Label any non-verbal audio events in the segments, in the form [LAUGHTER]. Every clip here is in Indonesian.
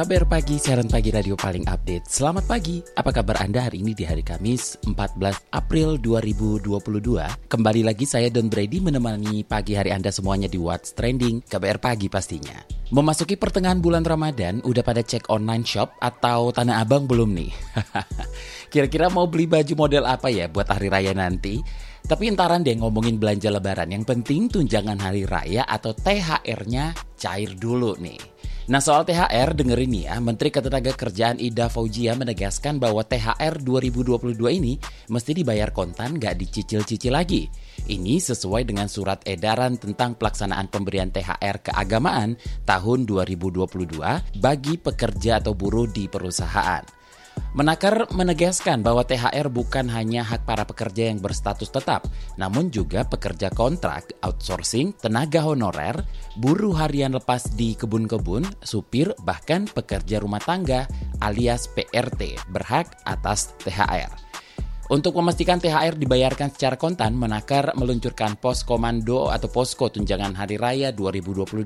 KBR Pagi, siaran pagi radio paling update. Selamat pagi, apa kabar Anda hari ini di hari Kamis 14 April 2022? Kembali lagi saya Don Brady menemani pagi hari Anda semuanya di What's Trending, KBR Pagi pastinya. Memasuki pertengahan bulan Ramadan, udah pada cek online shop atau Tanah Abang belum nih? [LAUGHS] Kira-kira mau beli baju model apa ya buat hari raya nanti? Tapi entaran deh ngomongin belanja lebaran, yang penting tunjangan hari raya atau THR-nya cair dulu nih. Nah soal THR dengerin nih ya, Menteri Ketenagakerjaan Ida Fauzia menegaskan bahwa THR 2022 ini mesti dibayar kontan gak dicicil-cicil lagi. Ini sesuai dengan surat edaran tentang pelaksanaan pemberian THR keagamaan tahun 2022 bagi pekerja atau buruh di perusahaan. Menakar menegaskan bahwa THR bukan hanya hak para pekerja yang berstatus tetap, namun juga pekerja kontrak, outsourcing, tenaga honorer, buruh harian lepas di kebun-kebun, supir, bahkan pekerja rumah tangga alias PRT berhak atas THR. Untuk memastikan THR dibayarkan secara kontan, Menakar meluncurkan pos komando atau posko tunjangan hari raya 2022.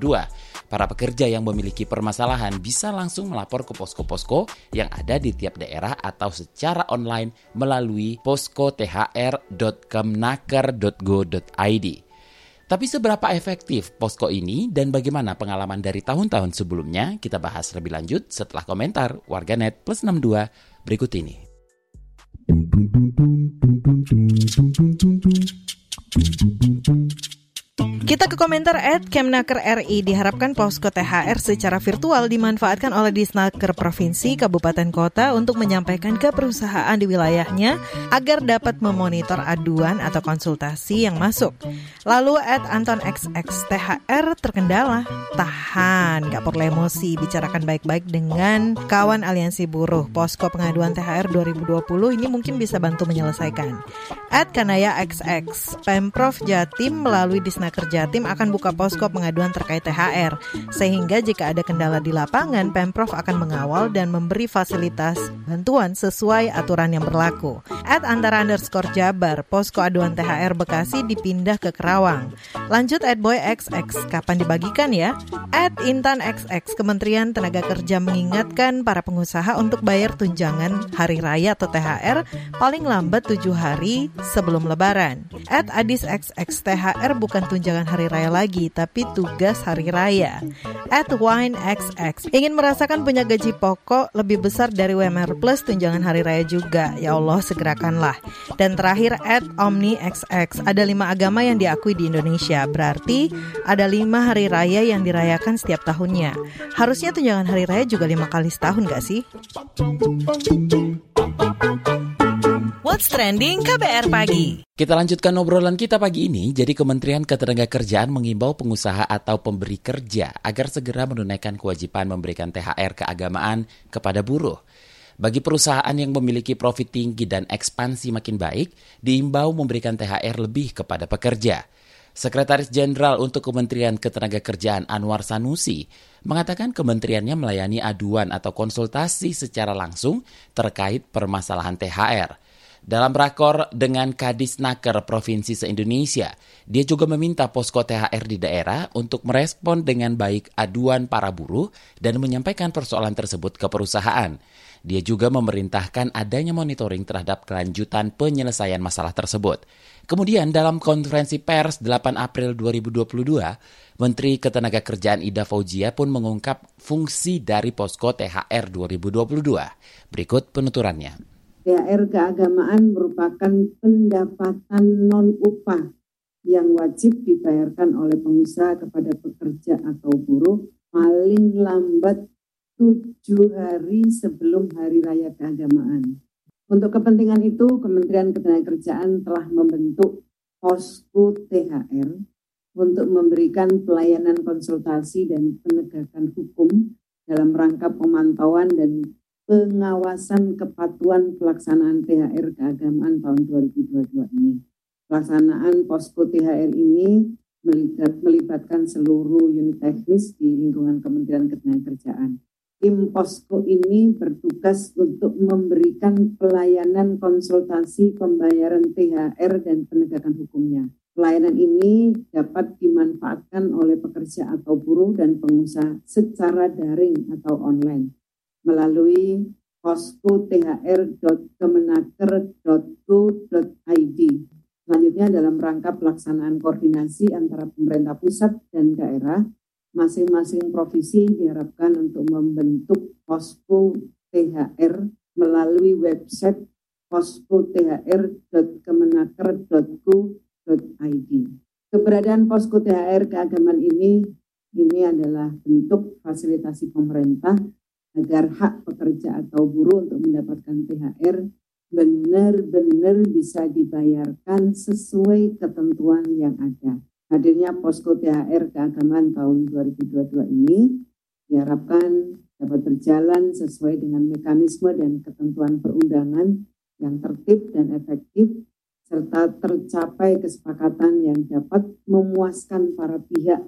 Para pekerja yang memiliki permasalahan bisa langsung melapor ke posko-posko yang ada di tiap daerah atau secara online melalui poskothr.kemnaker.go.id. Tapi seberapa efektif posko ini dan bagaimana pengalaman dari tahun-tahun sebelumnya kita bahas lebih lanjut setelah komentar warganet plus 62 berikut ini. tum, tum, tum, tum, tum. Kita ke komentar at Kemnaker RI diharapkan posko THR secara virtual dimanfaatkan oleh Disnaker Provinsi, Kabupaten Kota untuk menyampaikan ke perusahaan di wilayahnya agar dapat memonitor aduan atau konsultasi yang masuk. Lalu at Anton XX THR terkendala. Tahan, gak perlu emosi, bicarakan baik-baik dengan kawan aliansi buruh. Posko pengaduan THR 2020 ini mungkin bisa bantu menyelesaikan. At Kanaya XX, Pemprov Jatim melalui Disnaker Jatim akan buka posko pengaduan terkait THR, sehingga jika ada kendala di lapangan, Pemprov akan mengawal dan memberi fasilitas bantuan sesuai aturan yang berlaku. At antara underscore Jabar, posko aduan THR Bekasi dipindah ke Kerawang. Lanjut at Boy XX, kapan dibagikan ya? At Intan XX, Kementerian Tenaga Kerja mengingatkan para pengusaha untuk bayar tunjangan hari raya atau THR paling lambat tujuh hari sebelum lebaran. At Adis XX, THR bukan tunjangan hari raya lagi, tapi tugas hari raya. At Wine XX ingin merasakan punya gaji pokok lebih besar dari WMR Plus tunjangan hari raya juga. Ya Allah, segerakanlah. Dan terakhir at Omni XX ada lima agama yang diakui di Indonesia. Berarti ada lima hari raya yang dirayakan setiap tahunnya. Harusnya tunjangan hari raya juga lima kali setahun gak sih? What's Trending KBR Pagi Kita lanjutkan obrolan kita pagi ini. Jadi Kementerian Ketenagakerjaan mengimbau pengusaha atau pemberi kerja agar segera menunaikan kewajiban memberikan THR keagamaan kepada buruh. Bagi perusahaan yang memiliki profit tinggi dan ekspansi makin baik, diimbau memberikan THR lebih kepada pekerja. Sekretaris Jenderal untuk Kementerian Ketenagakerjaan Anwar Sanusi mengatakan kementeriannya melayani aduan atau konsultasi secara langsung terkait permasalahan THR. Dalam rakor dengan Kadis Naker Provinsi se-Indonesia, dia juga meminta posko THR di daerah untuk merespon dengan baik aduan para buruh dan menyampaikan persoalan tersebut ke perusahaan. Dia juga memerintahkan adanya monitoring terhadap kelanjutan penyelesaian masalah tersebut. Kemudian dalam konferensi pers 8 April 2022, Menteri Ketenagakerjaan Ida Fauzia pun mengungkap fungsi dari posko THR 2022. Berikut penuturannya. THR keagamaan merupakan pendapatan non-upah yang wajib dibayarkan oleh pengusaha kepada pekerja atau buruh paling lambat tujuh hari sebelum Hari Raya Keagamaan. Untuk kepentingan itu, Kementerian Ketenagakerjaan telah membentuk posko THR untuk memberikan pelayanan konsultasi dan penegakan hukum dalam rangka pemantauan dan pengawasan kepatuhan pelaksanaan THR keagamaan tahun 2022 ini. Pelaksanaan posko THR ini melibatkan seluruh unit teknis di lingkungan Kementerian Ketenagakerjaan. Tim posko ini bertugas untuk memberikan pelayanan konsultasi pembayaran THR dan penegakan hukumnya. Pelayanan ini dapat dimanfaatkan oleh pekerja atau buruh dan pengusaha secara daring atau online melalui posko thr.kemenaker.go.id. Selanjutnya dalam rangka pelaksanaan koordinasi antara pemerintah pusat dan daerah, masing-masing provinsi diharapkan untuk membentuk posko THR melalui website posko thr.kemenaker.go.id. Keberadaan posko THR keagamaan ini ini adalah bentuk fasilitasi pemerintah agar hak pekerja atau buruh untuk mendapatkan THR benar-benar bisa dibayarkan sesuai ketentuan yang ada. Hadirnya posko THR keagamaan tahun 2022 ini diharapkan dapat berjalan sesuai dengan mekanisme dan ketentuan perundangan yang tertib dan efektif serta tercapai kesepakatan yang dapat memuaskan para pihak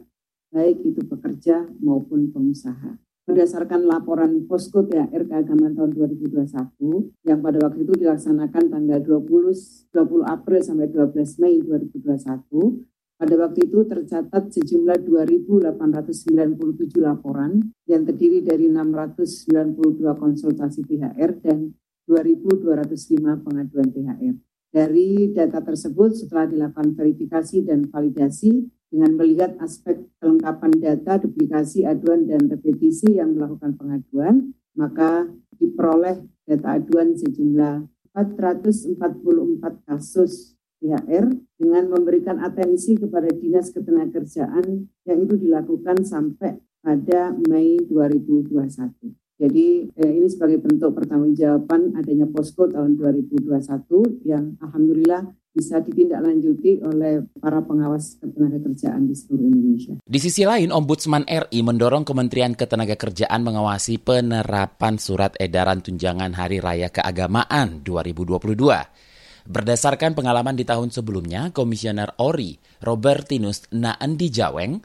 baik itu pekerja maupun pengusaha berdasarkan laporan Posko THR Keagamaan tahun 2021 yang pada waktu itu dilaksanakan tanggal 20 20 April sampai 12 Mei 2021 pada waktu itu tercatat sejumlah 2.897 laporan yang terdiri dari 692 konsultasi THR dan 2.205 pengaduan THR. Dari data tersebut setelah dilakukan verifikasi dan validasi, dengan melihat aspek kelengkapan data, duplikasi, aduan, dan repetisi yang melakukan pengaduan, maka diperoleh data aduan sejumlah 444 kasus THR dengan memberikan atensi kepada Dinas Ketenagakerjaan yang itu dilakukan sampai pada Mei 2021. Jadi eh, ini sebagai bentuk pertanggungjawaban adanya posko tahun 2021 yang alhamdulillah bisa ditindaklanjuti oleh para pengawas ketenagakerjaan di seluruh Indonesia. Di sisi lain, Ombudsman RI mendorong Kementerian Ketenagakerjaan mengawasi penerapan surat edaran tunjangan Hari Raya Keagamaan 2022. Berdasarkan pengalaman di tahun sebelumnya, Komisioner ORI, Robertinus Naendi Jaweng,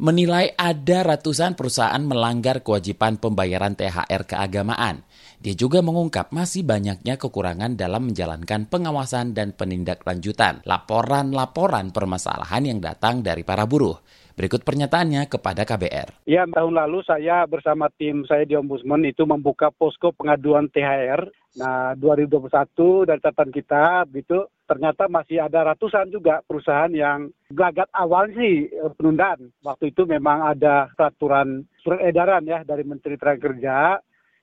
menilai ada ratusan perusahaan melanggar kewajiban pembayaran THR keagamaan. Dia juga mengungkap masih banyaknya kekurangan dalam menjalankan pengawasan dan penindaklanjutan laporan-laporan permasalahan yang datang dari para buruh. Berikut pernyataannya kepada KBR. Ya, tahun lalu saya bersama tim saya di Ombudsman itu membuka posko pengaduan THR. Nah, 2021 dari catatan kita itu ternyata masih ada ratusan juga perusahaan yang gelagat awal sih eh, penundaan. Waktu itu memang ada peraturan surat edaran ya dari Menteri Tenaga Kerja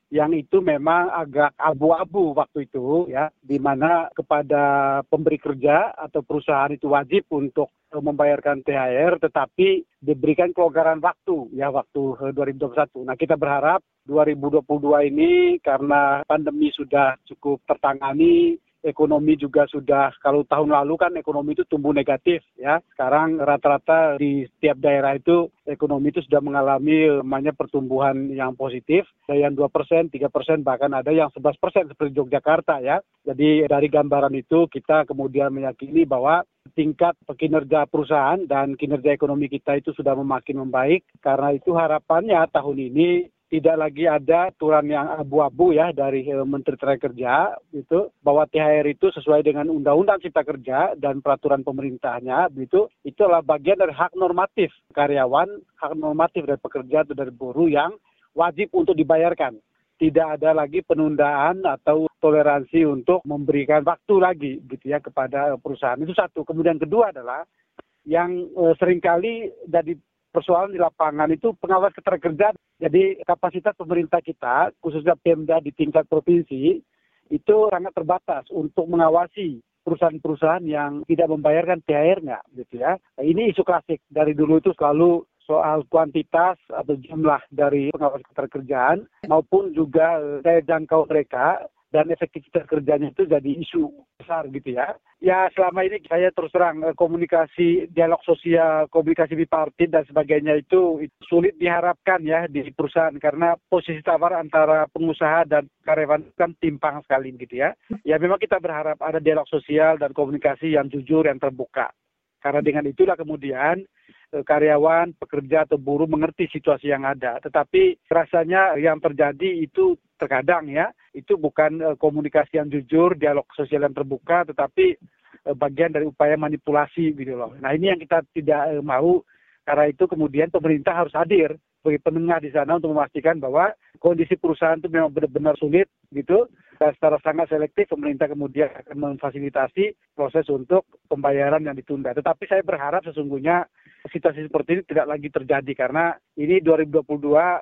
yang itu memang agak abu-abu waktu itu ya di mana kepada pemberi kerja atau perusahaan itu wajib untuk membayarkan THR tetapi diberikan kelonggaran waktu ya waktu 2021. Nah, kita berharap 2022 ini karena pandemi sudah cukup tertangani ekonomi juga sudah kalau tahun lalu kan ekonomi itu tumbuh negatif ya. Sekarang rata-rata di setiap daerah itu ekonomi itu sudah mengalami namanya pertumbuhan yang positif. Ada yang 2 persen, 3 persen, bahkan ada yang 11 persen seperti Yogyakarta ya. Jadi dari gambaran itu kita kemudian meyakini bahwa tingkat kinerja perusahaan dan kinerja ekonomi kita itu sudah semakin membaik. Karena itu harapannya tahun ini tidak lagi ada aturan yang abu-abu ya dari uh, Menteri Tenaga Kerja itu bahwa THR itu sesuai dengan Undang-Undang Cipta Kerja dan peraturan pemerintahnya itu itu adalah bagian dari hak normatif karyawan, hak normatif dari pekerja atau dari buruh yang wajib untuk dibayarkan. Tidak ada lagi penundaan atau toleransi untuk memberikan waktu lagi gitu ya kepada perusahaan. Itu satu. Kemudian kedua adalah yang uh, sering kali dari persoalan di lapangan itu pengawas ketenagakerjaan. Jadi kapasitas pemerintah kita, khususnya Pemda di tingkat provinsi, itu sangat terbatas untuk mengawasi perusahaan-perusahaan yang tidak membayarkan THR nggak gitu ya. Ini isu klasik dari dulu itu selalu soal kuantitas atau jumlah dari pengawas ketenagakerjaan maupun juga daya jangkau mereka dan efektivitas kerjanya itu jadi isu besar gitu ya. Ya selama ini saya terus terang eh, komunikasi dialog sosial, komunikasi bipartit dan sebagainya itu, itu sulit diharapkan ya di perusahaan karena posisi tawar antara pengusaha dan karyawan kan timpang sekali gitu ya. Ya memang kita berharap ada dialog sosial dan komunikasi yang jujur yang terbuka. Karena dengan itulah kemudian eh, karyawan, pekerja atau buruh mengerti situasi yang ada. Tetapi rasanya yang terjadi itu terkadang ya itu bukan uh, komunikasi yang jujur, dialog sosial yang terbuka, tetapi uh, bagian dari upaya manipulasi gitu loh. Nah ini yang kita tidak uh, mau karena itu kemudian pemerintah harus hadir sebagai penengah di sana untuk memastikan bahwa kondisi perusahaan itu memang benar-benar sulit gitu dan secara sangat selektif pemerintah kemudian akan memfasilitasi proses untuk pembayaran yang ditunda. Tetapi saya berharap sesungguhnya situasi seperti ini tidak lagi terjadi karena ini 2022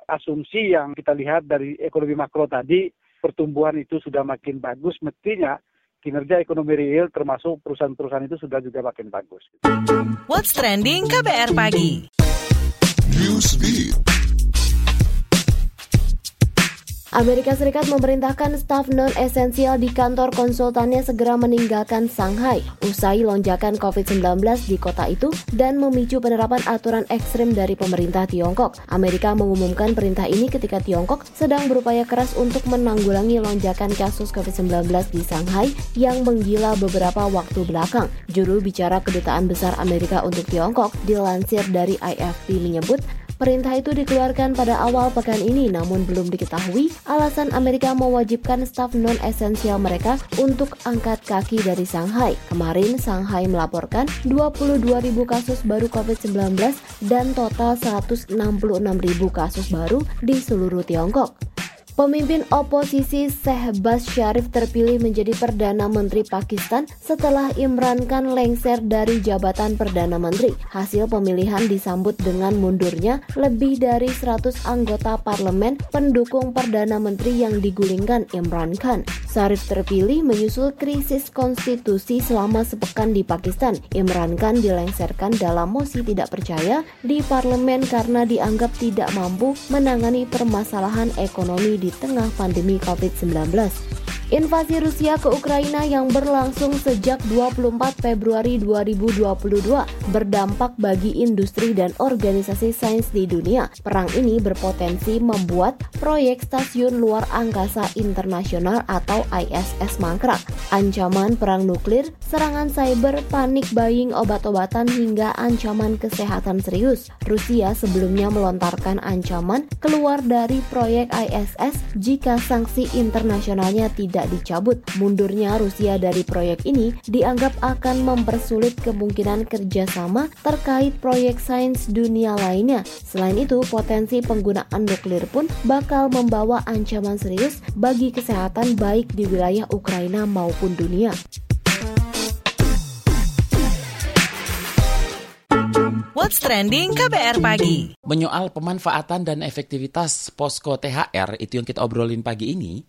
asumsi yang kita lihat dari ekonomi makro tadi pertumbuhan itu sudah makin bagus, mestinya kinerja ekonomi real termasuk perusahaan-perusahaan itu sudah juga makin bagus. What's trending KBR pagi? Newsbeat. Amerika Serikat memerintahkan staf non-esensial di kantor konsultannya segera meninggalkan Shanghai usai lonjakan COVID-19 di kota itu dan memicu penerapan aturan ekstrim dari pemerintah Tiongkok. Amerika mengumumkan perintah ini ketika Tiongkok sedang berupaya keras untuk menanggulangi lonjakan kasus COVID-19 di Shanghai yang menggila beberapa waktu belakang. Juru bicara Kedutaan Besar Amerika untuk Tiongkok dilansir dari IFP menyebut Perintah itu dikeluarkan pada awal pekan ini namun belum diketahui alasan Amerika mewajibkan staf non-esensial mereka untuk angkat kaki dari Shanghai. Kemarin Shanghai melaporkan 22 ribu kasus baru COVID-19 dan total 166 ribu kasus baru di seluruh Tiongkok. Pemimpin oposisi Shehbaz Sharif terpilih menjadi Perdana Menteri Pakistan setelah Imran Khan lengser dari jabatan Perdana Menteri. Hasil pemilihan disambut dengan mundurnya lebih dari 100 anggota parlemen pendukung Perdana Menteri yang digulingkan Imran Khan. Sharif terpilih menyusul krisis konstitusi selama sepekan di Pakistan. Imran Khan dilengserkan dalam mosi tidak percaya di parlemen karena dianggap tidak mampu menangani permasalahan ekonomi di di tengah pandemi COVID-19. Invasi Rusia ke Ukraina yang berlangsung sejak 24 Februari 2022 berdampak bagi industri dan organisasi sains di dunia. Perang ini berpotensi membuat proyek stasiun luar angkasa internasional atau ISS mangkrak. Ancaman perang nuklir, serangan cyber, panik buying obat-obatan hingga ancaman kesehatan serius. Rusia sebelumnya melontarkan ancaman keluar dari proyek ISS jika sanksi internasionalnya tidak dicabut. Mundurnya Rusia dari proyek ini dianggap akan mempersulit kemungkinan kerjasama terkait proyek sains dunia lainnya. Selain itu, potensi penggunaan nuklir pun bakal membawa ancaman serius bagi kesehatan baik di wilayah Ukraina maupun dunia. What's Trending KBR Pagi Menyoal pemanfaatan dan efektivitas posko THR itu yang kita obrolin pagi ini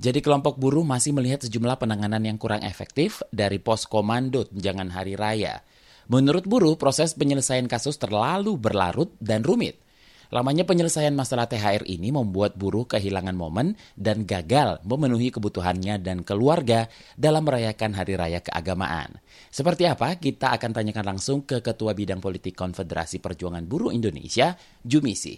jadi kelompok buruh masih melihat sejumlah penanganan yang kurang efektif dari pos komando tunjangan hari raya. Menurut buruh, proses penyelesaian kasus terlalu berlarut dan rumit. Lamanya penyelesaian masalah THR ini membuat buruh kehilangan momen dan gagal memenuhi kebutuhannya dan keluarga dalam merayakan Hari Raya Keagamaan. Seperti apa? Kita akan tanyakan langsung ke Ketua Bidang Politik Konfederasi Perjuangan Buruh Indonesia, Jumisi.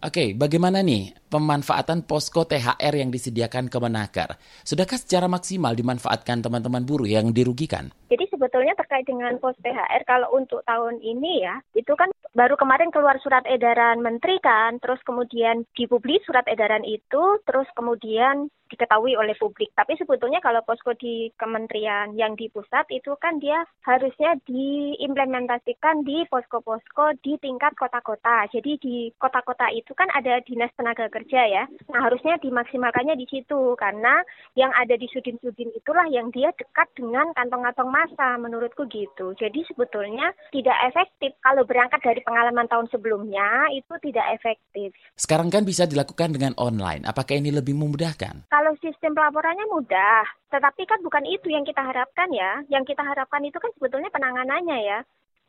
Oke, bagaimana nih pemanfaatan posko THR yang disediakan Kemenaker? Sudahkah secara maksimal dimanfaatkan teman-teman buruh yang dirugikan? Jadi sebetulnya terkait dengan pos THR kalau untuk tahun ini ya, itu kan baru kemarin keluar surat edaran menteri kan, terus kemudian dipublis surat edaran itu, terus kemudian diketahui oleh publik. Tapi sebetulnya kalau posko di kementerian yang di pusat itu kan dia harusnya diimplementasikan di posko-posko di tingkat kota-kota. Jadi di kota-kota itu kan ada dinas tenaga kerja ya. Nah harusnya dimaksimalkannya di situ karena yang ada di sudin-sudin itulah yang dia dekat dengan kantong-kantong masa menurutku gitu. Jadi sebetulnya tidak efektif kalau berangkat dari pengalaman tahun sebelumnya itu tidak efektif. Sekarang kan bisa dilakukan dengan online. Apakah ini lebih memudahkan? Kalau sistem pelaporannya mudah, tetapi kan bukan itu yang kita harapkan ya. Yang kita harapkan itu kan sebetulnya penanganannya ya.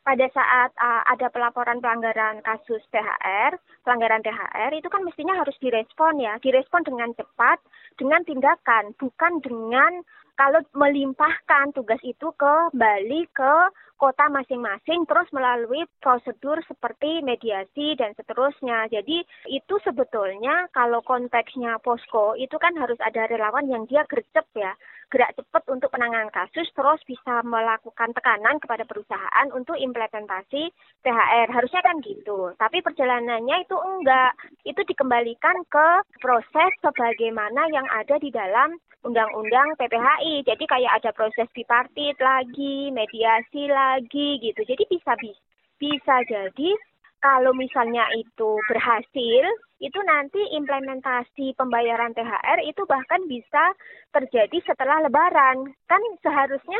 Pada saat uh, ada pelaporan pelanggaran kasus THR, pelanggaran THR itu kan mestinya harus direspon ya, direspon dengan cepat, dengan tindakan, bukan dengan kalau melimpahkan tugas itu kembali ke kota masing-masing terus melalui prosedur seperti mediasi dan seterusnya. Jadi itu sebetulnya kalau konteksnya posko itu kan harus ada relawan yang dia gercep ya, gerak cepat untuk penanganan kasus terus bisa melakukan tekanan kepada perusahaan untuk implementasi THR. Harusnya kan gitu. Tapi perjalanannya itu enggak. Itu dikembalikan ke proses sebagaimana yang ada di dalam undang-undang PPHI. Jadi kayak ada proses bipartit lagi, mediasi lagi gitu. Jadi bisa bisa jadi kalau misalnya itu berhasil, itu nanti implementasi pembayaran THR itu bahkan bisa terjadi setelah lebaran. Kan seharusnya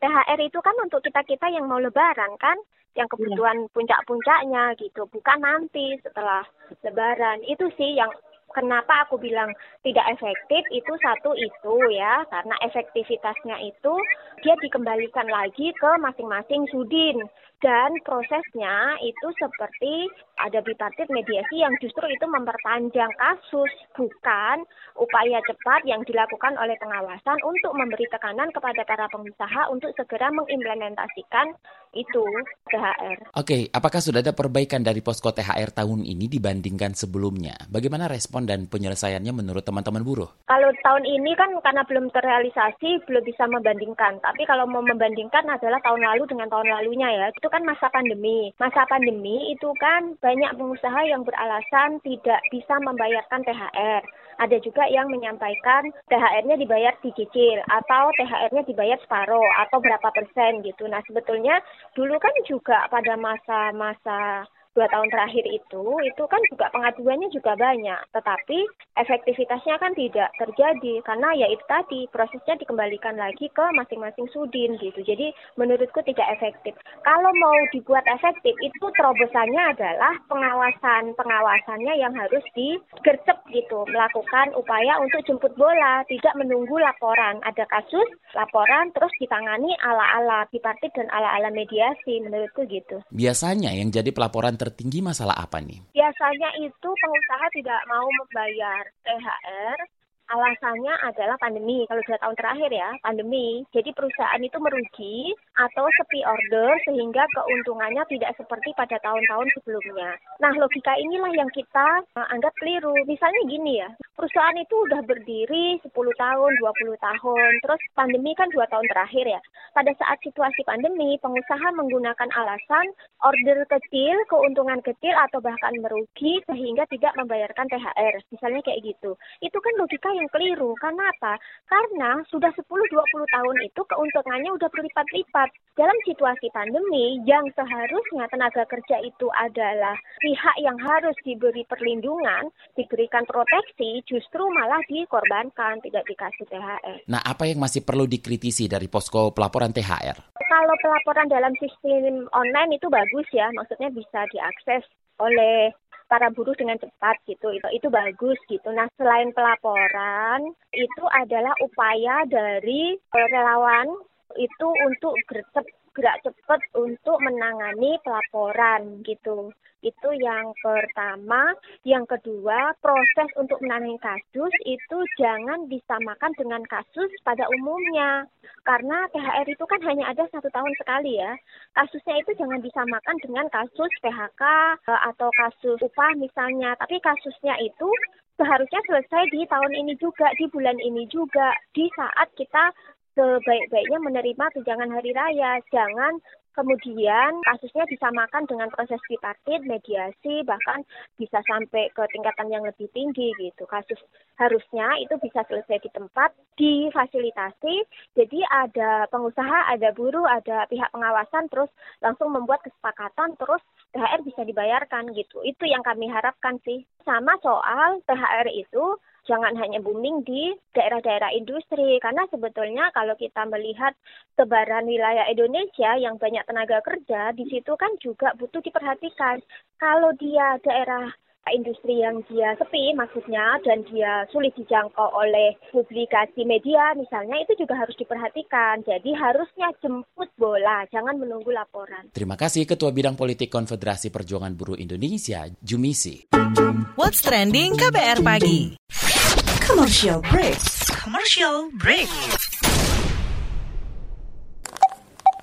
THR itu kan untuk kita-kita yang mau lebaran kan, yang kebutuhan puncak-puncaknya gitu, bukan nanti setelah lebaran. Itu sih yang kenapa aku bilang tidak efektif itu satu itu ya karena efektivitasnya itu dia dikembalikan lagi ke masing-masing sudin dan prosesnya itu seperti ada bipartit mediasi yang justru itu memperpanjang kasus bukan upaya cepat yang dilakukan oleh pengawasan untuk memberi tekanan kepada para pengusaha untuk segera mengimplementasikan itu THR. Oke, apakah sudah ada perbaikan dari posko THR tahun ini dibandingkan sebelumnya? Bagaimana respon dan penyelesaiannya menurut teman-teman buruh? Kalau tahun ini kan karena belum terrealisasi belum bisa membandingkan. Tapi kalau mau membandingkan adalah tahun lalu dengan tahun lalunya ya. Itu kan masa pandemi. Masa pandemi itu kan banyak pengusaha yang beralasan tidak bisa membayarkan THR. Ada juga yang menyampaikan THR-nya dibayar dicicil atau THR-nya dibayar separuh atau berapa persen gitu. Nah sebetulnya dulu kan juga pada masa-masa dua tahun terakhir itu, itu kan juga pengaduannya juga banyak, tetapi efektivitasnya kan tidak terjadi karena ya itu tadi prosesnya dikembalikan lagi ke masing-masing sudin gitu. Jadi menurutku tidak efektif. Kalau mau dibuat efektif itu terobosannya adalah pengawasan pengawasannya yang harus digercep gitu, melakukan upaya untuk jemput bola, tidak menunggu laporan. Ada kasus laporan terus ditangani ala-ala bipartit dan ala-ala mediasi menurutku gitu. Biasanya yang jadi pelaporan tertinggi masalah apa nih? Biasanya itu pengusaha tidak mau membayar THR Alasannya adalah pandemi. Kalau dua tahun terakhir ya, pandemi. Jadi perusahaan itu merugi atau sepi order sehingga keuntungannya tidak seperti pada tahun-tahun sebelumnya. Nah, logika inilah yang kita uh, anggap keliru. Misalnya gini ya, perusahaan itu udah berdiri 10 tahun, 20 tahun, terus pandemi kan dua tahun terakhir ya. Pada saat situasi pandemi, pengusaha menggunakan alasan order kecil, keuntungan kecil, atau bahkan merugi sehingga tidak membayarkan THR. Misalnya kayak gitu. Itu kan logika yang keliru. Karena apa? Karena sudah 10-20 tahun itu keuntungannya udah berlipat-lipat. Dalam situasi pandemi yang seharusnya tenaga kerja itu adalah pihak yang harus diberi perlindungan, diberikan proteksi, justru malah dikorbankan, tidak dikasih THR. Nah, apa yang masih perlu dikritisi dari posko pelaporan THR? Kalau pelaporan dalam sistem online itu bagus ya, maksudnya bisa diakses oleh para buruh dengan cepat gitu itu itu bagus gitu nah selain pelaporan itu adalah upaya dari uh, relawan itu untuk gerak cepat untuk menangani pelaporan gitu. Itu yang pertama. Yang kedua, proses untuk menangani kasus itu jangan disamakan dengan kasus pada umumnya. Karena THR itu kan hanya ada satu tahun sekali ya. Kasusnya itu jangan disamakan dengan kasus PHK eh, atau kasus upah misalnya. Tapi kasusnya itu seharusnya selesai di tahun ini juga, di bulan ini juga, di saat kita sebaik-baiknya menerima tunjangan hari raya. Jangan kemudian kasusnya disamakan dengan proses tripartit, mediasi, bahkan bisa sampai ke tingkatan yang lebih tinggi gitu. Kasus harusnya itu bisa selesai di tempat, difasilitasi. Jadi ada pengusaha, ada buruh, ada pihak pengawasan, terus langsung membuat kesepakatan, terus THR bisa dibayarkan gitu. Itu yang kami harapkan sih. Sama soal THR itu jangan hanya booming di daerah-daerah industri karena sebetulnya kalau kita melihat sebaran wilayah Indonesia yang banyak tenaga kerja di situ kan juga butuh diperhatikan kalau dia daerah industri yang dia sepi maksudnya dan dia sulit dijangkau oleh publikasi media misalnya itu juga harus diperhatikan. Jadi harusnya jemput bola, jangan menunggu laporan. Terima kasih Ketua Bidang Politik Konfederasi Perjuangan Buruh Indonesia, Jumisi. What's trending KBR pagi? Commercial break. Commercial break.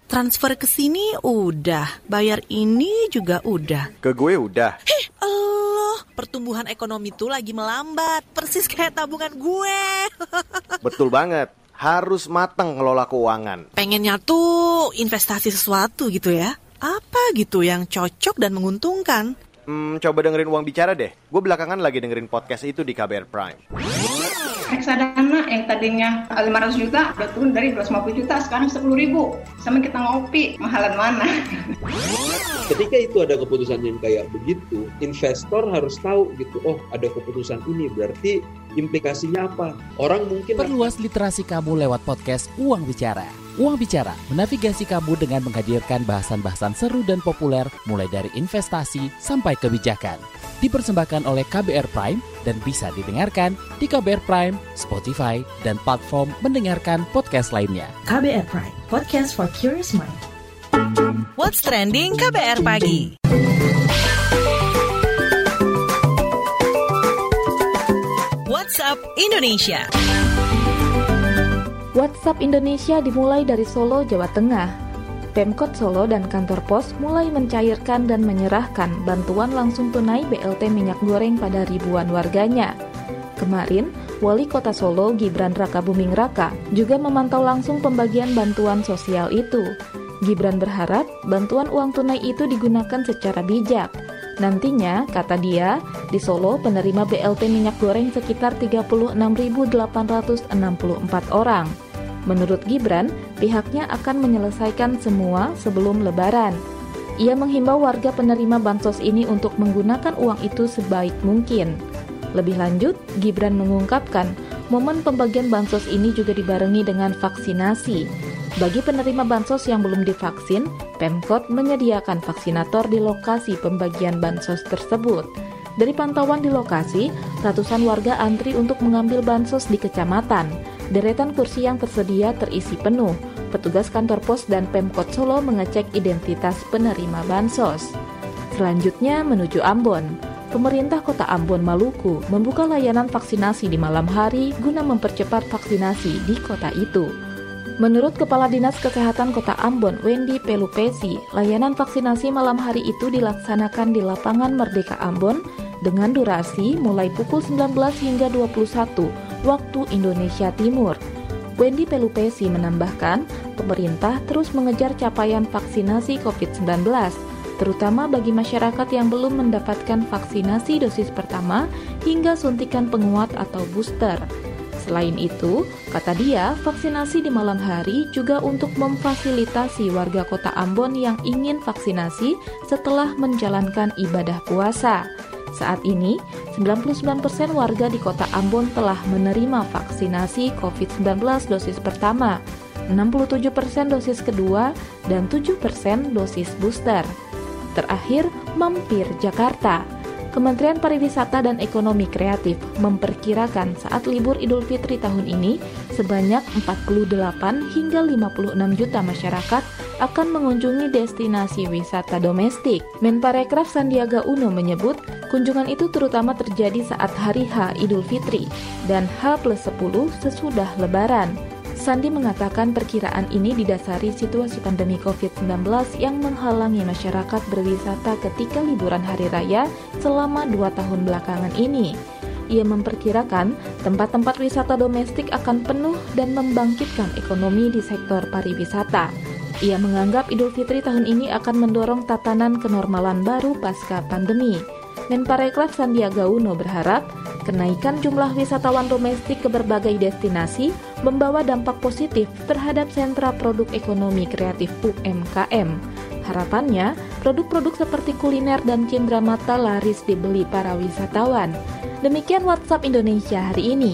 Transfer ke sini udah, bayar ini juga udah. Ke gue udah. Heh, Allah, pertumbuhan ekonomi tuh lagi melambat, persis kayak tabungan gue. [LAUGHS] Betul banget. Harus matang ngelola keuangan. Pengennya tuh investasi sesuatu gitu ya. Apa gitu yang cocok dan menguntungkan? Hmm, coba dengerin uang bicara deh. Gue belakangan lagi dengerin podcast itu di KBR Prime. reksadana yang tadinya 500 juta udah turun dari 250 juta sekarang 10 ribu sama kita ngopi mahalan mana [LAUGHS] ketika itu ada keputusan yang kayak begitu investor harus tahu gitu oh ada keputusan ini berarti implikasinya apa orang mungkin Perluas literasi kamu lewat podcast Uang Bicara. Uang Bicara menavigasi kamu dengan menghadirkan bahasan-bahasan seru dan populer mulai dari investasi sampai kebijakan. Dipersembahkan oleh KBR Prime dan bisa didengarkan di KBR Prime, Spotify, dan platform mendengarkan podcast lainnya. KBR Prime, podcast for curious mind. What's trending KBR pagi? WhatsApp Indonesia. WhatsApp Indonesia dimulai dari Solo, Jawa Tengah. Pemkot Solo dan kantor pos mulai mencairkan dan menyerahkan bantuan langsung tunai BLT minyak goreng pada ribuan warganya. Kemarin, Wali Kota Solo Gibran Raka Buming Raka juga memantau langsung pembagian bantuan sosial itu. Gibran berharap bantuan uang tunai itu digunakan secara bijak. Nantinya, kata dia, di Solo penerima BLT minyak goreng sekitar 36.864 orang. Menurut Gibran, pihaknya akan menyelesaikan semua sebelum lebaran. Ia menghimbau warga penerima bansos ini untuk menggunakan uang itu sebaik mungkin. Lebih lanjut, Gibran mengungkapkan, momen pembagian bansos ini juga dibarengi dengan vaksinasi. Bagi penerima bansos yang belum divaksin, Pemkot menyediakan vaksinator di lokasi pembagian bansos tersebut. Dari pantauan di lokasi, ratusan warga antri untuk mengambil bansos di kecamatan. Deretan kursi yang tersedia terisi penuh. Petugas kantor pos dan Pemkot Solo mengecek identitas penerima bansos. Selanjutnya menuju Ambon. Pemerintah Kota Ambon, Maluku membuka layanan vaksinasi di malam hari guna mempercepat vaksinasi di kota itu. Menurut Kepala Dinas Kesehatan Kota Ambon, Wendy Pelupesi, layanan vaksinasi malam hari itu dilaksanakan di lapangan Merdeka Ambon dengan durasi mulai pukul 19 hingga 21 waktu Indonesia Timur. Wendy Pelupesi menambahkan, pemerintah terus mengejar capaian vaksinasi COVID-19, terutama bagi masyarakat yang belum mendapatkan vaksinasi dosis pertama hingga suntikan penguat atau booster. Selain itu, kata dia, vaksinasi di malam hari juga untuk memfasilitasi warga kota Ambon yang ingin vaksinasi setelah menjalankan ibadah puasa. Saat ini, 99% warga di kota Ambon telah menerima vaksinasi COVID-19 dosis pertama, 67% dosis kedua, dan 7% dosis booster. Terakhir, mampir Jakarta. Kementerian Pariwisata dan Ekonomi Kreatif memperkirakan saat libur Idul Fitri tahun ini sebanyak 48 hingga 56 juta masyarakat akan mengunjungi destinasi wisata domestik. Menparekraf Sandiaga Uno menyebut kunjungan itu terutama terjadi saat hari H Idul Fitri dan H plus 10 sesudah Lebaran. Sandi mengatakan perkiraan ini didasari situasi pandemi COVID-19 yang menghalangi masyarakat berwisata ketika liburan hari raya selama dua tahun belakangan ini. Ia memperkirakan tempat-tempat wisata domestik akan penuh dan membangkitkan ekonomi di sektor pariwisata. Ia menganggap Idul Fitri tahun ini akan mendorong tatanan kenormalan baru pasca pandemi. Menparekraf Sandiaga Uno berharap kenaikan jumlah wisatawan domestik ke berbagai destinasi membawa dampak positif terhadap sentra produk ekonomi kreatif UMKM. Harapannya, produk-produk seperti kuliner dan cindera mata laris dibeli para wisatawan. Demikian WhatsApp Indonesia hari ini.